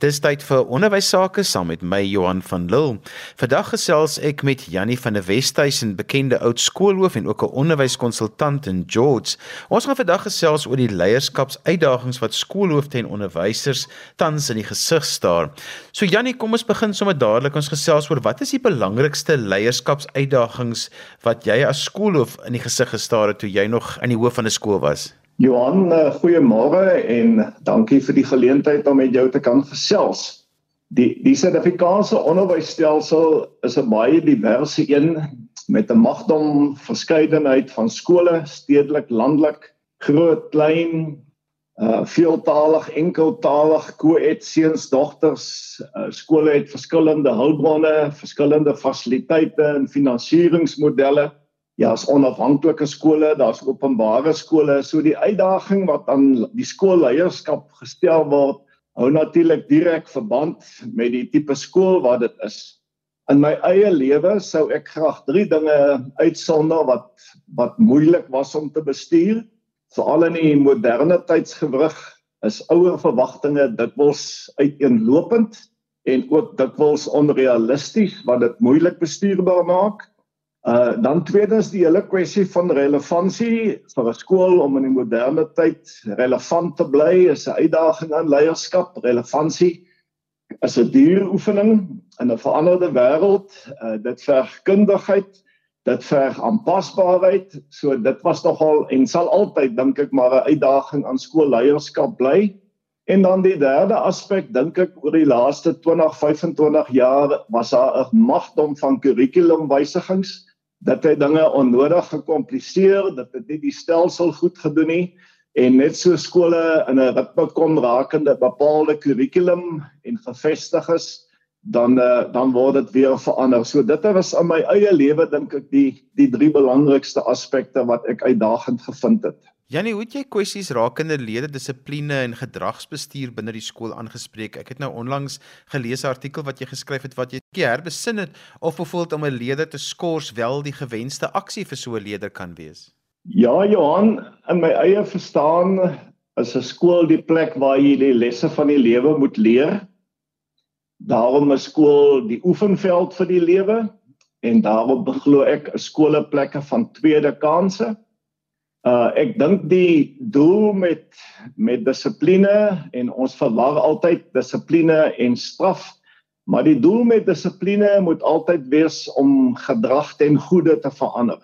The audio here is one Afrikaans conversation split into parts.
Dis tyd vir onderwys sake saam met my Johan van Lille. Vandag gesels ek met Jannie van der Westhuizen, bekende oud skoolhoof en ook 'n onderwyskonsultant in George. Ons gaan vandag gesels oor die leierskapsuitdagings wat skoolhoofde en onderwysers tans in die gesig staar. So Jannie, kom ons begin sommer dadelik ons gesels oor wat is die belangrikste leierskapsuitdagings wat jy as skoolhoof in die gesig gestaar het toe jy nog aan die hoof van 'n skool was? Johan, eh, goeiemôre en dankie vir die geleentheid om met jou te kan gesels. Die die Suid-Afrikaanse onderwysstelsel is 'n baie diverse een met 'n magdom verskeidenheid van skole, stedelik, landelik, groot, klein, uh veeltalig, enkeltalig, co-ed seuns, dogters. Uh, skole het verskillende hulpbronne, verskillende fasiliteite en finansieringsmodelle ja, as onafhanklike skole, daar's openbare skole. So die uitdaging wat aan die skoolleierskap gestel word, hou natuurlik direk verband met die tipe skool wat dit is. In my eie lewe sou ek graag drie dinge uitsonder wat wat moeilik was om te bestuur. Veral in die moderne tydsgewrig is ouer verwagtinge dikwels uiteenlopend en ook dikwels onrealisties wat dit moeilik bestuurbaar maak. Uh dan tweedens die hele kwessie van relevantie vir 'n skool om in die moderne tyd relevant te bly is 'n uitdaging aan leierskap. Relevantie is 'n duur oefening in 'n veranderde wêreld. Uh dit verg kundigheid, dit verg aanpasbaarheid. So dit was nogal en sal altyd dink ek maar 'n uitdaging aan skoolleierskap bly. En dan die derde aspek dink ek oor die laaste 20, 25 jaar was daar 'n magdom van kurrikulumwysigings dat hy dinge onnodig gekompliseer, dat dit nie die stelsel goed gedoen nie en net so skole in 'n ritme kom rakende bepaalde kurrikulum en gevestig is, dan uh, dan word dit weer verander. So dit was in my eie lewe dink ek die die drie belangrikste aspekte wat ek uitdagend gevind het. Janie, hoe het jy kwessies rakende lede dissipline en gedragsbestuur binne die skool aangespreek? Ek het nou onlangs gelees 'n artikel wat jy geskryf het wat jy herbesin het of bevoeld om 'n leier te skors wel die gewenste aksie vir so 'n leier kan wees. Ja, Johan, in my eie verstaan is 'n skool die plek waar jy die lesse van die lewe moet leer. Daarom is skool die oefenveld vir die lewe en daarom beglo ek 'n skooleplekke van tweede kansse. Uh ek dink die doel met met dissipline en ons verwar altyd dissipline en straf, maar die doel met dissipline moet altyd wees om gedrag ten goeie te verander.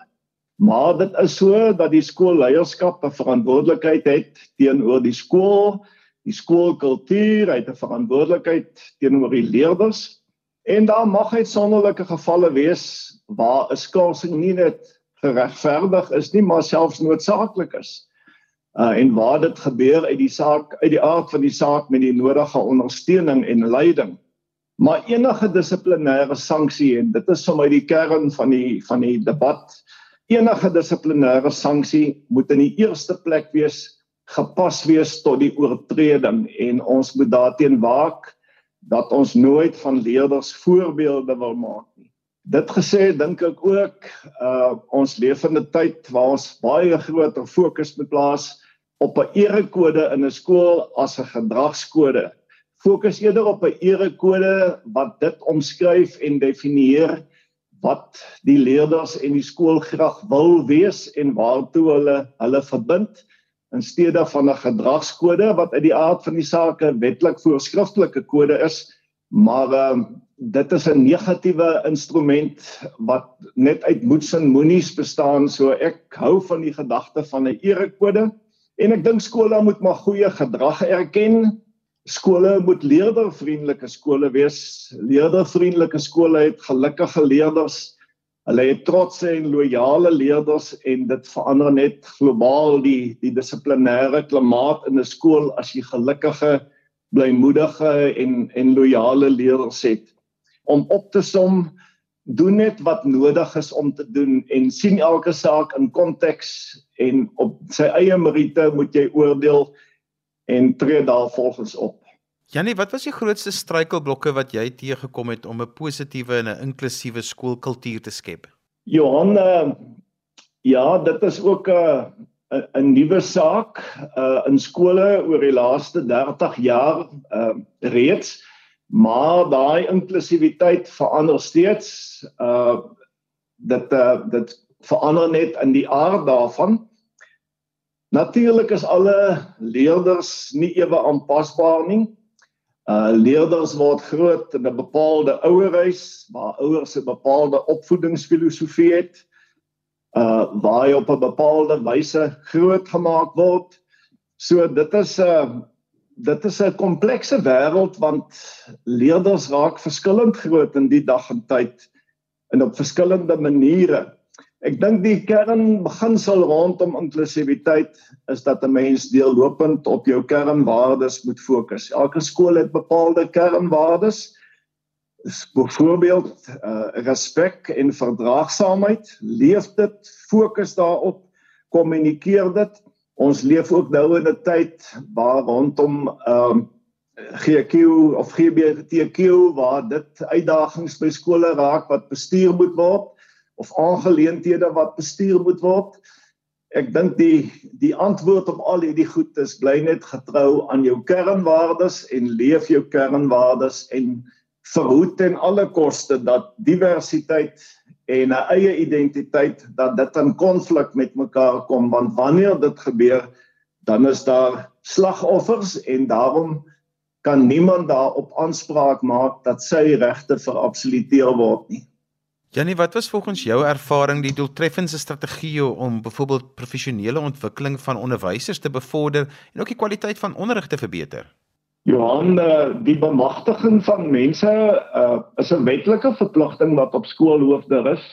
Maar dit is so dat die skoolleierskap 'n verantwoordelikheid het teenoor die skool, die skoolkultuur, hy het 'n verantwoordelikheid teenoor die leerders en daar mag uitsonderlike gevalle wees waar 'n skorsing nie net geregverdig is nie maar selfs noodsaaklik is. Uh en waar dit gebeur uit die saak uit die aard van die saak met die nodige ondersteuning en leiding. Maar enige dissiplinêre sanksie en dit is sommer die kern van die van die debat. Enige dissiplinêre sanksie moet in die eerste plek wees gepas wees tot die oortreding en ons moet daarteen waak dat ons nooit van leerders voorbeelde wil maak nie. Dit gesê dink ek ook uh ons leef in 'n tyd waar ons baie groter fokus moet plaas op 'n erekode in 'n skool as 'n gedragskode. Fokus eerder op 'n erekode wat dit omskryf en definieer wat die leerders en die skool graag wil wees en waartoe hulle hulle verbind in steede van 'n gedragskode wat uit die aard van die saak 'n wetlik voorskriftelike kode is maar uh, dit is 'n negatiewe instrument wat net uit moets en moenies bestaan so ek hou van die gedagte van 'n erekode. En ek dink skole moet maar goeie gedrag erken. Skole moet leerdervriendelike skole wees. Leerdervriendelike skole het gelukkige leerders hulle het trotse en loyale leerders en dit verander net globaal die die dissiplinêre klimaat in 'n skool as jy gelukkige blymoedige en en loyale leerders het om op te som doen net wat nodig is om te doen en sien elke saak in konteks en op sy eie meriete moet jy oordeel en tree daarvolgens op. Janie, wat was die grootste struikelblokke wat jy teëgekom het om 'n positiewe en 'n inklusiewe skoolkultuur te skep? Johan, uh, ja, dit is ook 'n uh, 'n nuwe saak uh in skole oor die laaste 30 jaar uh reeds Maar daai inklusiwiteit verander steeds. Uh dit uh, dit verander net in die aard daarvan. Natuurlik is alle leerders nie ewe aanpasbaar nie. Uh leerders word groot in 'n bepaalde ouerhuis waar ouers 'n bepaalde opvoedingsfilosofie het. Uh waar hy op 'n bepaalde wyse groot gemaak word. So dit is 'n uh, dit is 'n komplekse wêreld want leerders raak verskillend groot in die dag en tyd en op verskillende maniere. Ek dink die kernbeginsel rondom inklusiwiteit is dat 'n mens deurlopend op jou kernwaardes moet fokus. Elke skool het bepaalde kernwaardes. Byvoorbeeld uh, respek en verdraagsaamheid. Leef dit, fokus daarop, kommunikeer dit. Ons leef ook nou in 'n tyd waar rondom ehm um, GQ of GBTQ waar dit uitdagings by skole raak wat bestuur moet word of aangeleenthede wat bestuur moet word. Ek dink die die antwoord op al hierdie goed is bly net getrou aan jou kernwaardes en leef jou kernwaardes en verhoed ten alle koste dat diversiteit en 'n eie identiteit dat dit in konflik met mekaar kom want wanneer dit gebeur dan is daar slagoffers en daarom kan niemand daarop aanspraak maak dat sy regte verabsoluteer word nie. Janie, wat was volgens jou ervaring die doeltreffendste strategie om byvoorbeeld professionele ontwikkeling van onderwysers te bevorder en ook die kwaliteit van onderrig te verbeter? Johan, eh, die bemagtiging van mense uh, is 'n wetlike verpligting wat op skoolhoofde rus.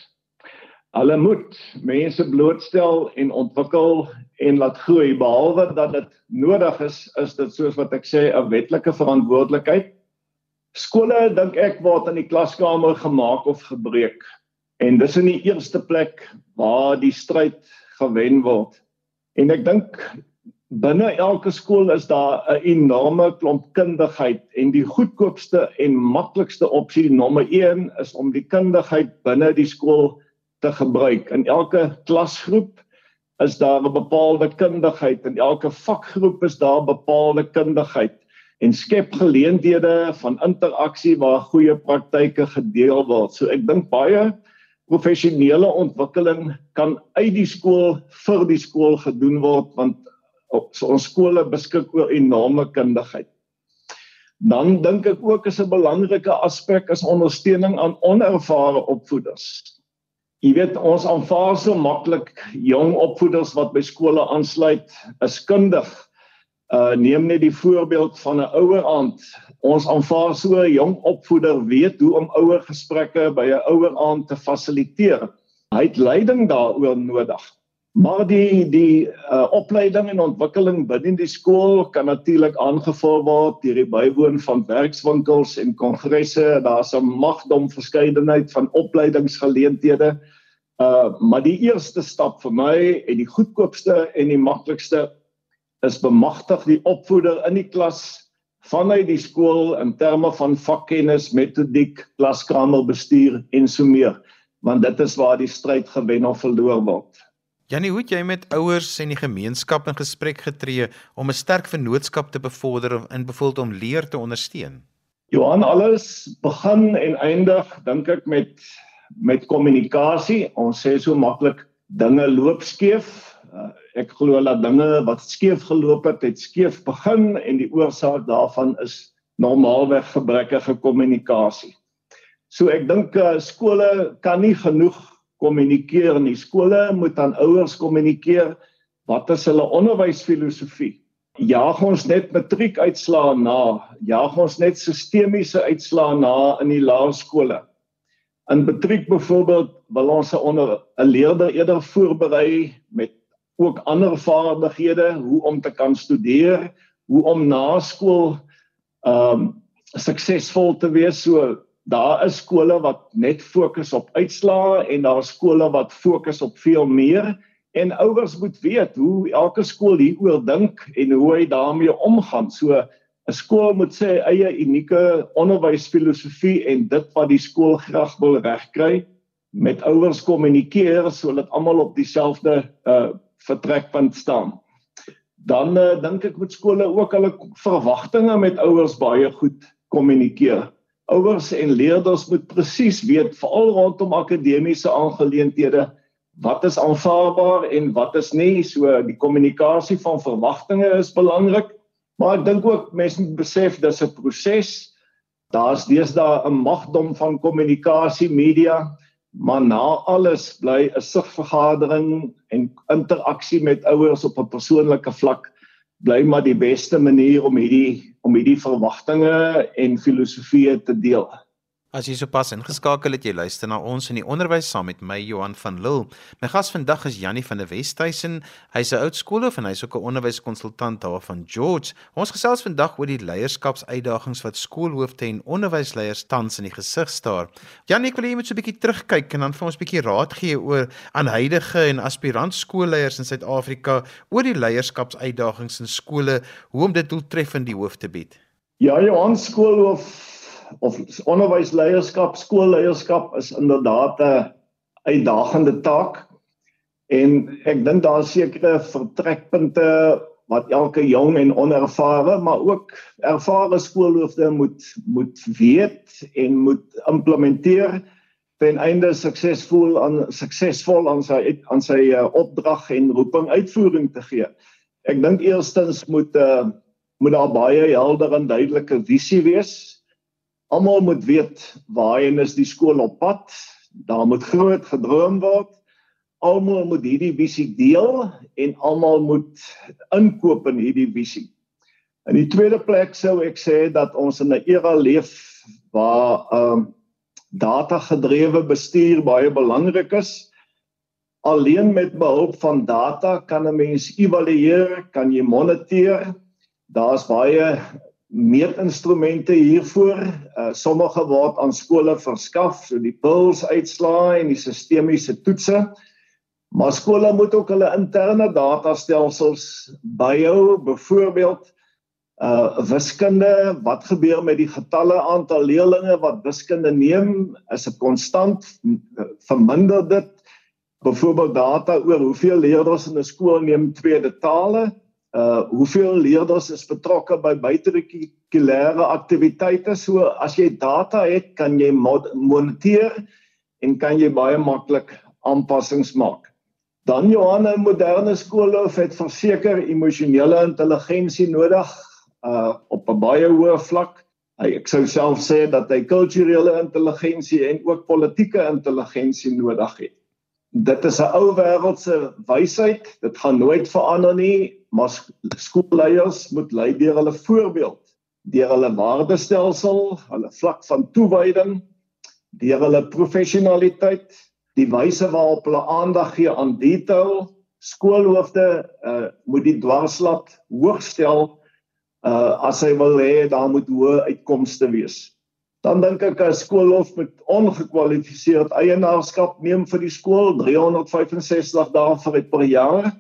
Hulle moet mense blootstel en ontwikkel en laat groei behalwe dat dit nodig is is dit soos wat ek sê 'n wetlike verantwoordelikheid. Skole dink ek word in die klaskamer gemaak of gebreek en dis in die eerste plek waar die stryd gewen word. En ek dink binne elke skool is daar 'n enorme klomp kundigheid en die goedkoopste en maklikste opsie nommer 1 is om die kundigheid binne die skool te gebruik. In elke klasgroep is daar 'n bepaalde kundigheid en elke vakgroep is daar bepaalde kundigheid en skep geleenthede van interaksie waar goeie praktyke gedeel word. So ek dink baie professionele ontwikkeling kan uit die skool vir die skool gedoen word want so ons skole beskik oor enorme kundigheid. Dan dink ek ook is 'n belangrike aspek is ondersteuning aan onervare opvoeders. Jy weet ons aanvaar so maklik jong opvoeders wat by skole aansluit is kundig. Uh neem net die voorbeeld van 'n ouer aand. Ons aanvaar so 'n jong opvoeder weet hoe om ouer gesprekke by 'n ouer aand te fasiliteer. Hy het leiding daaroor nodig. Maar die die uh, opleiding en ontwikkeling binne die skool kan natuurlik aangevul word deur die bywoon van werkswinkels en kongresse. Daar's 'n magdom verskeidenheid van opleidingsgeleenthede. Uh maar die eerste stap vir my en die goedkoopste en die maklikste is bemagtig die opvoeder in die klas vanuit die skool in terme van vakkennis, metodiek, klaskamerbestuur en so meer, want dit is waar die stryd gewen of verloor word. Janie, hoe het jy met ouers en die gemeenskap in gesprek getree om 'n sterk vennootskap te bevorder en bevoeld om leer te ondersteun? Johan, alles begin en eindig dink ek met met kommunikasie. Ons sê so maklik dinge loop skeef. Uh, ek glo dat dinge wat skeef geloop het, het skeef begin en die oorsaak daarvan is normaalweg gebrekkige kommunikasie. So ek dink uh, skole kan nie genoeg kommunikeer nie. Skole moet aan ouers kommunikeer wat is hulle onderwysfilosofie? Jaag ons net matriekuitslae na? Jaag ons net sistemiese uitslae na in die laerskole? In matriek byvoorbeeld wil ons 'n 'n leerder eerder voorberei met ook ander vaardighede, hoe om te kan studeer, hoe om na skool ehm um, suksesvol te wees. So daar is skole wat net fokus op uitslae en daar is skole wat fokus op veel meer en ouers moet weet hoe elke skool hieroor dink en hoe hy daarmee omgaan. So 'n skool moet sy eie unieke onderwysfilosofie en dit wat die skool graag wil regkry met ouers kommunikeer sodat almal op dieselfde uh vertrekpunt staan. Dan uh, dink ek moet skole ook hulle verwagtinge met ouers baie goed kommunikeer. Ouers en leerders moet presies weet veral rondom akademiese aangeleenthede wat is aanvaarbaar en wat is nie. So die kommunikasie van verwagtinge is belangrik, maar ek dink ook mense moet besef dis 'n proses. Daar's deesdae 'n magdom van kommunikasie media, maar na alles bly 'n sigvergadering en interaksie met ouers op 'n persoonlike vlak bly maar die beste manier om hierdie om hierdie verwagtinge en filosofieë te deel. As jy sopas ingeskakel het, jy luister na ons in die onderwys saam met my Johan van Lille. My gas vandag is Jannie van der Westhuizen. Hy's 'n oud skoolhoof en hy's ook 'n onderwyskonsultant daar van George. Ons gesels vandag oor die leierskapsuitdagings wat skoolhoofde en onderwysleiers tans in die gesig staar. Jannie, ek wil hê jy moet so 'n bietjie terugkyk en dan vir ons 'n bietjie raad gee oor aan huidige en aspirant skoolleiers in Suid-Afrika oor die leierskapsuitdagings in skole, hoe om dit doeltreffend die hoof te bied. Ja, Johan skoolhoof of onderwysleierskap, skoolleierskap is inderdaad 'n uitdagende taak. En ek dink daar is sekere vertrekpunte wat elke jong en onervare, maar ook ervare skoolhoofde moet moet weet en moet implementeer ten einde suksesvol aan suksesvol aan sy aan sy uh, opdrag en roeping uitvoering te gee. Ek dink eerstens moet uh, moet daar baie helder en duidelike visie wees Almal moet weet waarheen is die skool op pad. Daar moet groot gedroom word. Almal moet hierdie visie deel en almal moet inkoop in hierdie visie. In die tweede plek sou ek sê dat ons in 'n era leef waar ehm um, data gedrewe bestuur baie belangrik is. Alleen met behulp van data kan 'n mens evalueer, kan jy moniteer. Daar's baie meetinstrumente hiervoor. Uh, sommige word aan skole verskaf, so die PILS uitslae en die sistemiese toetse. Maar skole moet ook hulle interne datastelsels byhou, byvoorbeeld uh wiskunde, wat gebeur met die getalle aantal leerders wat wiskunde neem, is 'n konstant verminder dit. Byvoorbeeld data oor hoeveel leerders in 'n skool neem tweede tale uh hoeveel leerders is betrokke by buitekurrikulêre aktiwiteite? So as jy data het kan jy moniteer en kan jy baie maklik aanpassings maak. Dan Johanna moderne skoolhoof het verseker emosionele intelligensie nodig uh op 'n baie hoë vlak. Hy ek sou self sê dat hy kulturele intelligensie en ook politieke intelligensie nodig het dit is 'n ou wêreldse wysheid dit gaan nooit verander nie maar skoolleiers moet lei deur hulle voorbeeld, deur hulle waardestelsel, hulle vlak van toewyding, deur hulle professionaliteit, die wyse waarop hulle aandag gee aan detail. Skoolhoofde uh, moet die dwarslat hoog stel uh, as hy wil hê daar moet hoë uitkomste wees. Dan dink ek 'n skoolhoof met ongekwalifiseerd eienaarskap neem vir die skool 365 dae vir per jaar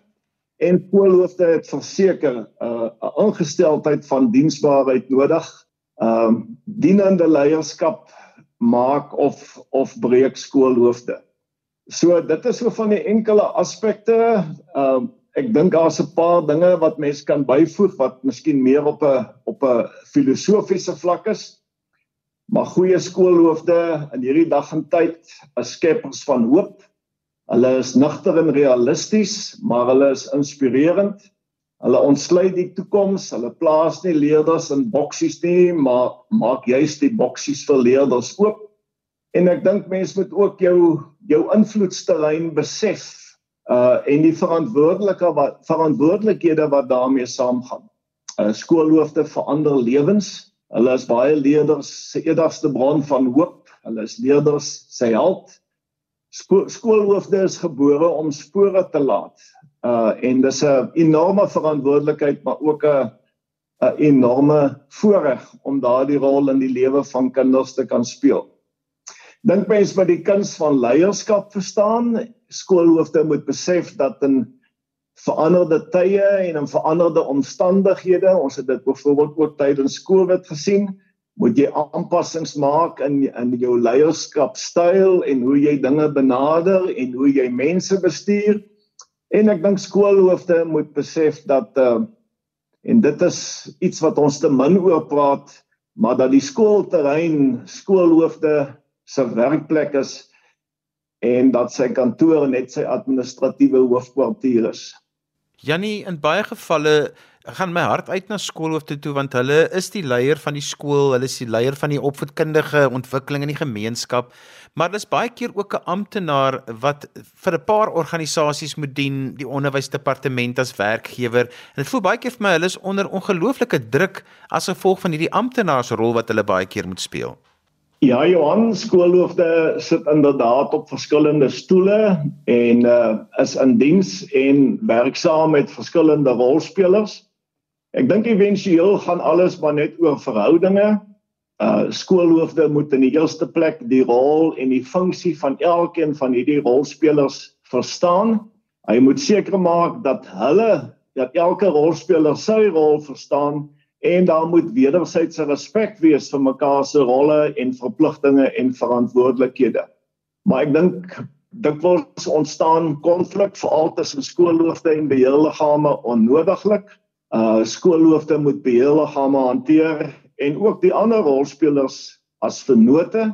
en skoolhoofde het verseker uh, 'n ingesteldheid van diensbaarheid nodig. Ehm um, dienende leierskap maak of of breek skoolhoofde. So dit is so van die enkele aspekte. Ehm um, ek dink daar's 'n paar dinge wat mense kan byvoeg wat miskien meer op 'n op 'n filosofiese vlak is. Maar goeie skoolhoofde in hierdie dag en tyd is skeppers van hoop. Hulle is nugter en realisties, maar hulle is inspirerend. Hulle ontsluit die toekoms. Hulle plaas nie leerders in boksies nie, maar maak juist die boksies vir leerders oop. En ek dink mense moet ook jou jou invloedsterrein besef uh en die verantwoordelike wat verantwoordelikhede wat daarmee saamgaan. Uh skoolhoofde verander lewens. Hulle is baie leerders se enigste bron van hoop. Hulle is leerders se held skoolhoofde is gebore om spore te laat. Uh en dis 'n enorme verantwoordelikheid maar ook 'n 'n enorme voorreg om daardie rol in die lewe van kinders te kan speel. Dink mens met die kuns van leierskap verstaan, skoolhoofde moet besef dat in veranderde tye en in veranderde omstandighede, ons het dit byvoorbeeld ook tydens Covid gesien, moet jy aanpassings maak in in jou leierskapstyl en hoe jy dinge benader en hoe jy mense bestuur. En ek dink skoolhoofde moet besef dat uh en dit is iets wat ons te min oor praat maar dat die skoolterrein skoolhoofde se werkplek is en dat sy kantoor net sy administratiewe hoofkwartier is. Jannie, in baie gevalle gaan my hart uit na skoolhoofde toe want hulle is die leier van die skool, hulle is die leier van die opvoedkundige ontwikkeling in die gemeenskap, maar dis baie keer ook 'n amptenaar wat vir 'n paar organisasies moet dien, die onderwysdepartement as werkgewer. En dit voel baie keer vir my hulle is onder ongelooflike druk as gevolg van hierdie amptenaarsrol wat hulle baie keer moet speel. Ja, Johan, skoolhoofde sit inderdaad op verskillende stoele en uh is in diens en werksaam met verskillende rolspelers. Ek dink éventueel gaan alles maar net oor verhoudinge. Uh skoolhoofde moet in die eerste plek die rol en die funksie van elkeen van hierdie rolspelers verstaan. Hy moet seker maak dat hulle dat elke rolspeler sy rol verstaan en daar moet wederwysige respek wees vir mekaar se rolle en verpligtinge en verantwoordelikhede. Maar ek dink dikwels ontstaan konflik veral tussen skoolhoofde en beheerliggame onnodiglik. Uh skoolhoofde moet beheerliggame hanteer en ook die ander rolspelers as vennote.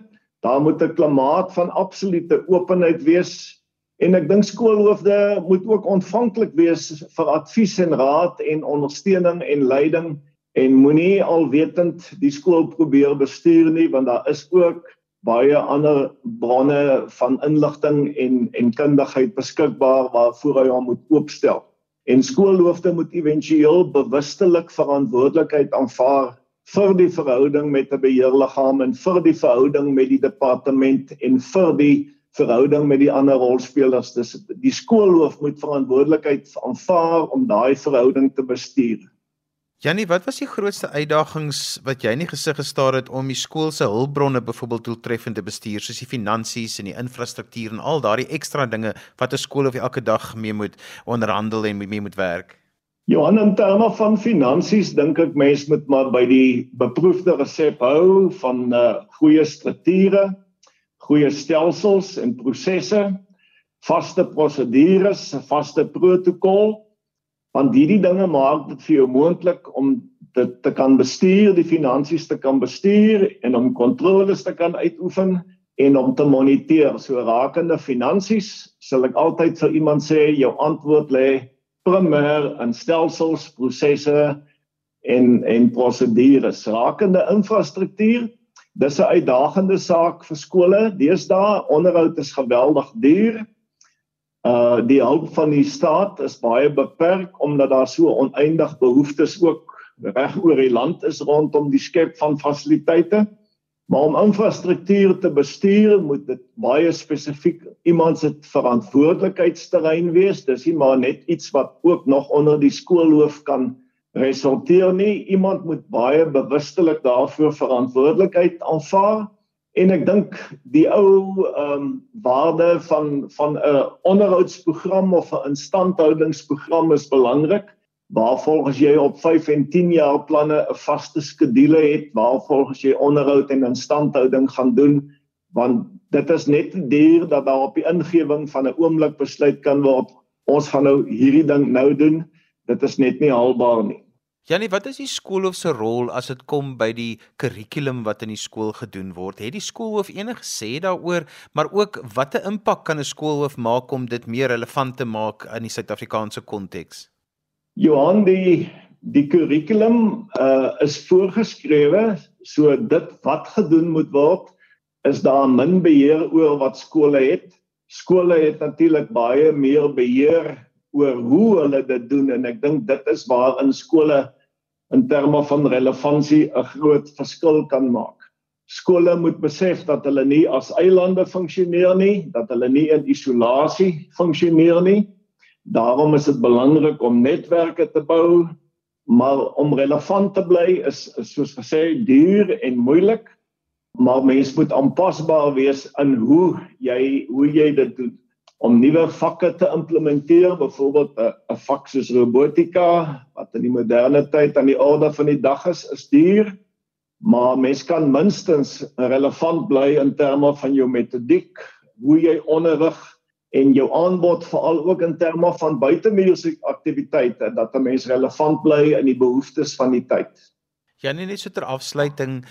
Daar moet 'n klimaat van absolute openheid wees en ek dink skoolhoofde moet ook ontvanklik wees vir advies en raad en ondersteuning en leiding en moenie alwetend die skool probeer bestuur nie want daar is ook baie ander bronne van inligting en en kundigheid beskikbaar waarvoor hy hom moet oopstel. En skoolhoofde moet éventueel bewustelik verantwoordelikheid aanvaar vir die verhouding met 'n beheerliggaam en vir die verhouding met die departement en vir die verhouding met die ander rolspelers. Dis die skoolhoof moet verantwoordelikheid aanvaar om daai verhouding te bestuur. Jannie, wat was die grootste uitdagings wat jy in die gesig gestaar het om die skool se hulpbronne byvoorbeeld doeltreffend te bestuur, soos die finansies en die infrastruktuur en al daardie ekstra dinge wat 'n skool of elke dag mee moet onderhandel en mee moet werk? Johan, in terme van finansies dink ek mense moet maar by die beproefde resep hou van uh, goeie strukture, goeie stelsels en prosesse, vaste prosedures, vaste protokol want hierdie dinge maak dit vir jou moontlik om dit te kan bestuur, die finansies te kan bestuur en om kontroles te kan uitoefen en om te moniteer. So rakende finansies, sal ek altyd vir iemand sê jou antwoord lê primêr in stelsels, prosesse en en prosedures. Rakende infrastruktuur, dis 'n uitdagende saak vir skole. Deesdae onderhoud is geweldig duur. Uh die hulp van die staat is baie beperk omdat daar so oneindig behoeftes ook reg oor die land is rondom die skep van fasiliteite. Maar om infrastruktuur te bestuur, moet dit baie spesifiek iemand se verantwoordelikheidsterrein wees. Dis nie maar net iets wat ook nog onder die skoolhoof kan resulteer nie. Iemand moet baie bewustelik daarvoor verantwoordelikheid aanvaar. En ek dink die ou ehm um, waarde van van 'n onderhoudsprogram of 'n instandhoudingsprogram is belangrik. Waarvolgens jy op 5 en 10 jaar planne 'n vaste skedule het, waarvolgens jy onderhoud en instandhouding gaan doen, want dit is net duur dat daar op die ingewing van 'n oomblik besluit kan word ons gaan nou hierdie ding nou doen. Dit is net nie haalbaar nie. Janie, wat is die skoolhoof se rol as dit kom by die kurrikulum wat in die skool gedoen word? Het die skoolhoof enige sê daaroor, maar ook watter impak kan 'n skoolhoof maak om dit meer relevant te maak in die Suid-Afrikaanse konteks? Johan, die die kurrikulum uh, is voorgeskrewe, so dit wat gedoen moet word, is daar min beheer oor wat skole het. Skole het natuurlik baie meer beheer oor hoe hulle dit doen en ek dink dit is waar in skole in terme van relevantie 'n groot verskil kan maak. Skole moet besef dat hulle nie as eilande funksioneer nie, dat hulle nie in isolasie funksioneer nie. Daarom is dit belangrik om netwerke te bou, maar om relevant te bly is, is soos gesê duur en moeilik. Maar mens moet aanpasbaar wees in hoe jy hoe jy dit doen om nuwe vakke te implementeer, byvoorbeeld 'n vak soos robotika wat in die moderne tyd aan die orde van die dag is, is duur, maar mens kan minstens relevant bly in terme van jou metodiek, hoe jy onderrig en jou aanbod veral ook in terme van buitemuurse aktiwiteite dat 'n mens relevant bly in die behoeftes van die tyd. Janie net so ter afsluiting,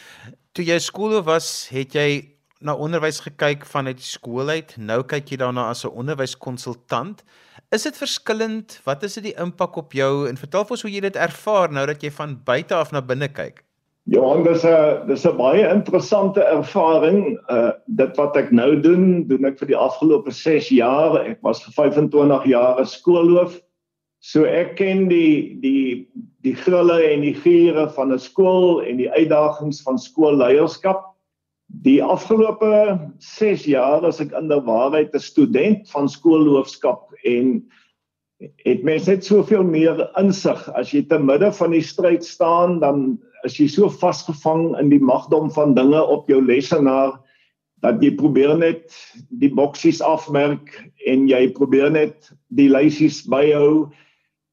toe jy skool was, het jy na onderwys gekyk vanuit die skool uit. Nou kyk jy daarna as 'n onderwyskonsultant. Is dit verskillend? Wat is dit die impak op jou en vertel vir ons hoe jy dit ervaar nou dat jy van buite af na binne kyk? Ja, dis 'n dis 'n baie interessante ervaring. Uh dit wat ek nou doen, doen ek vir die afgelope 6 jaar. Ek was vir 25 jaar 'n skoolhoof. So ek ken die die die grille en die giere van 'n skool en die uitdagings van skoolleierskap. Die afgelope 6 jaar as ek inderwaarheid 'n student van skoolhoofskap en het mens net soveel meer insig. As jy te midde van die stryd staan dan is jy so vasgevang in die magdom van dinge op jou lesenaar dat jy probeer net die boksies afmerk en jy probeer net die lysies byhou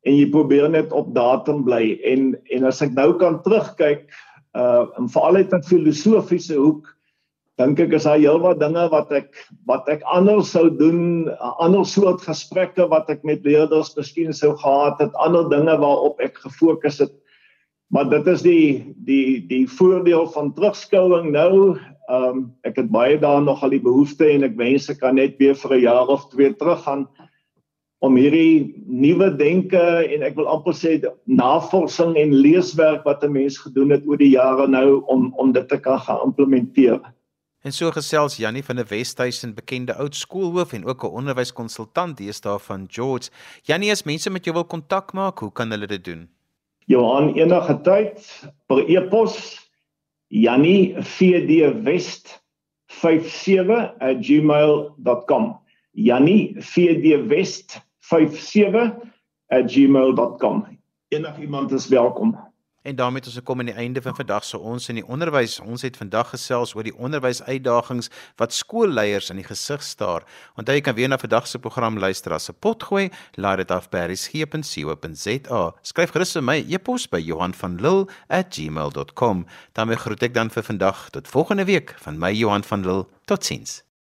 en jy probeer net op datum bly. En en as ek nou kan terugkyk uh en veral uit 'n filosofiese hoek dink ek is daar heelwat dinge wat ek wat ek anders sou doen, 'n ander soort gesprekke wat ek met leerders miskien sou gehad het, ander dinge waarop ek gefokus het. Maar dit is die die die voordeel van terugskouing nou. Ehm um, ek het baie daar nog al die behoefte en ek wens ek kan net weer vir 'n jaar of twee teruggaan om hierdie nuwe denke en ek wil amper sê navorsing en leeswerk wat 'n mens gedoen het oor die jare nou om om dit te kan gaan implementeer. En so gesels Jannie van der Westhuizen, bekende oud skoolhoof en ook 'n onderwyskonsultant deesdae van George. Jannie, as mense met jou wil kontak maak, hoe kan hulle dit doen? Johan enige tyd per e-pos jannievdwest57@gmail.com. jannievdwest57@gmail.com. Enige iemand is welkom. En daarmee het ons gekom aan die einde van vandag se ons in die onderwys. Ons het vandag gesels oor die onderwysuitdagings wat skoolleiers in die gesig staar. Onthou jy kan weer na vandag se program luister as 'n potgooi. Laai dit af by resgep.co.za. Skryf gerus vir my e-pos by Johan van Lille@gmail.com. daarmee groet ek dan vir vandag tot volgende week van my Johan van Lille. Totsiens.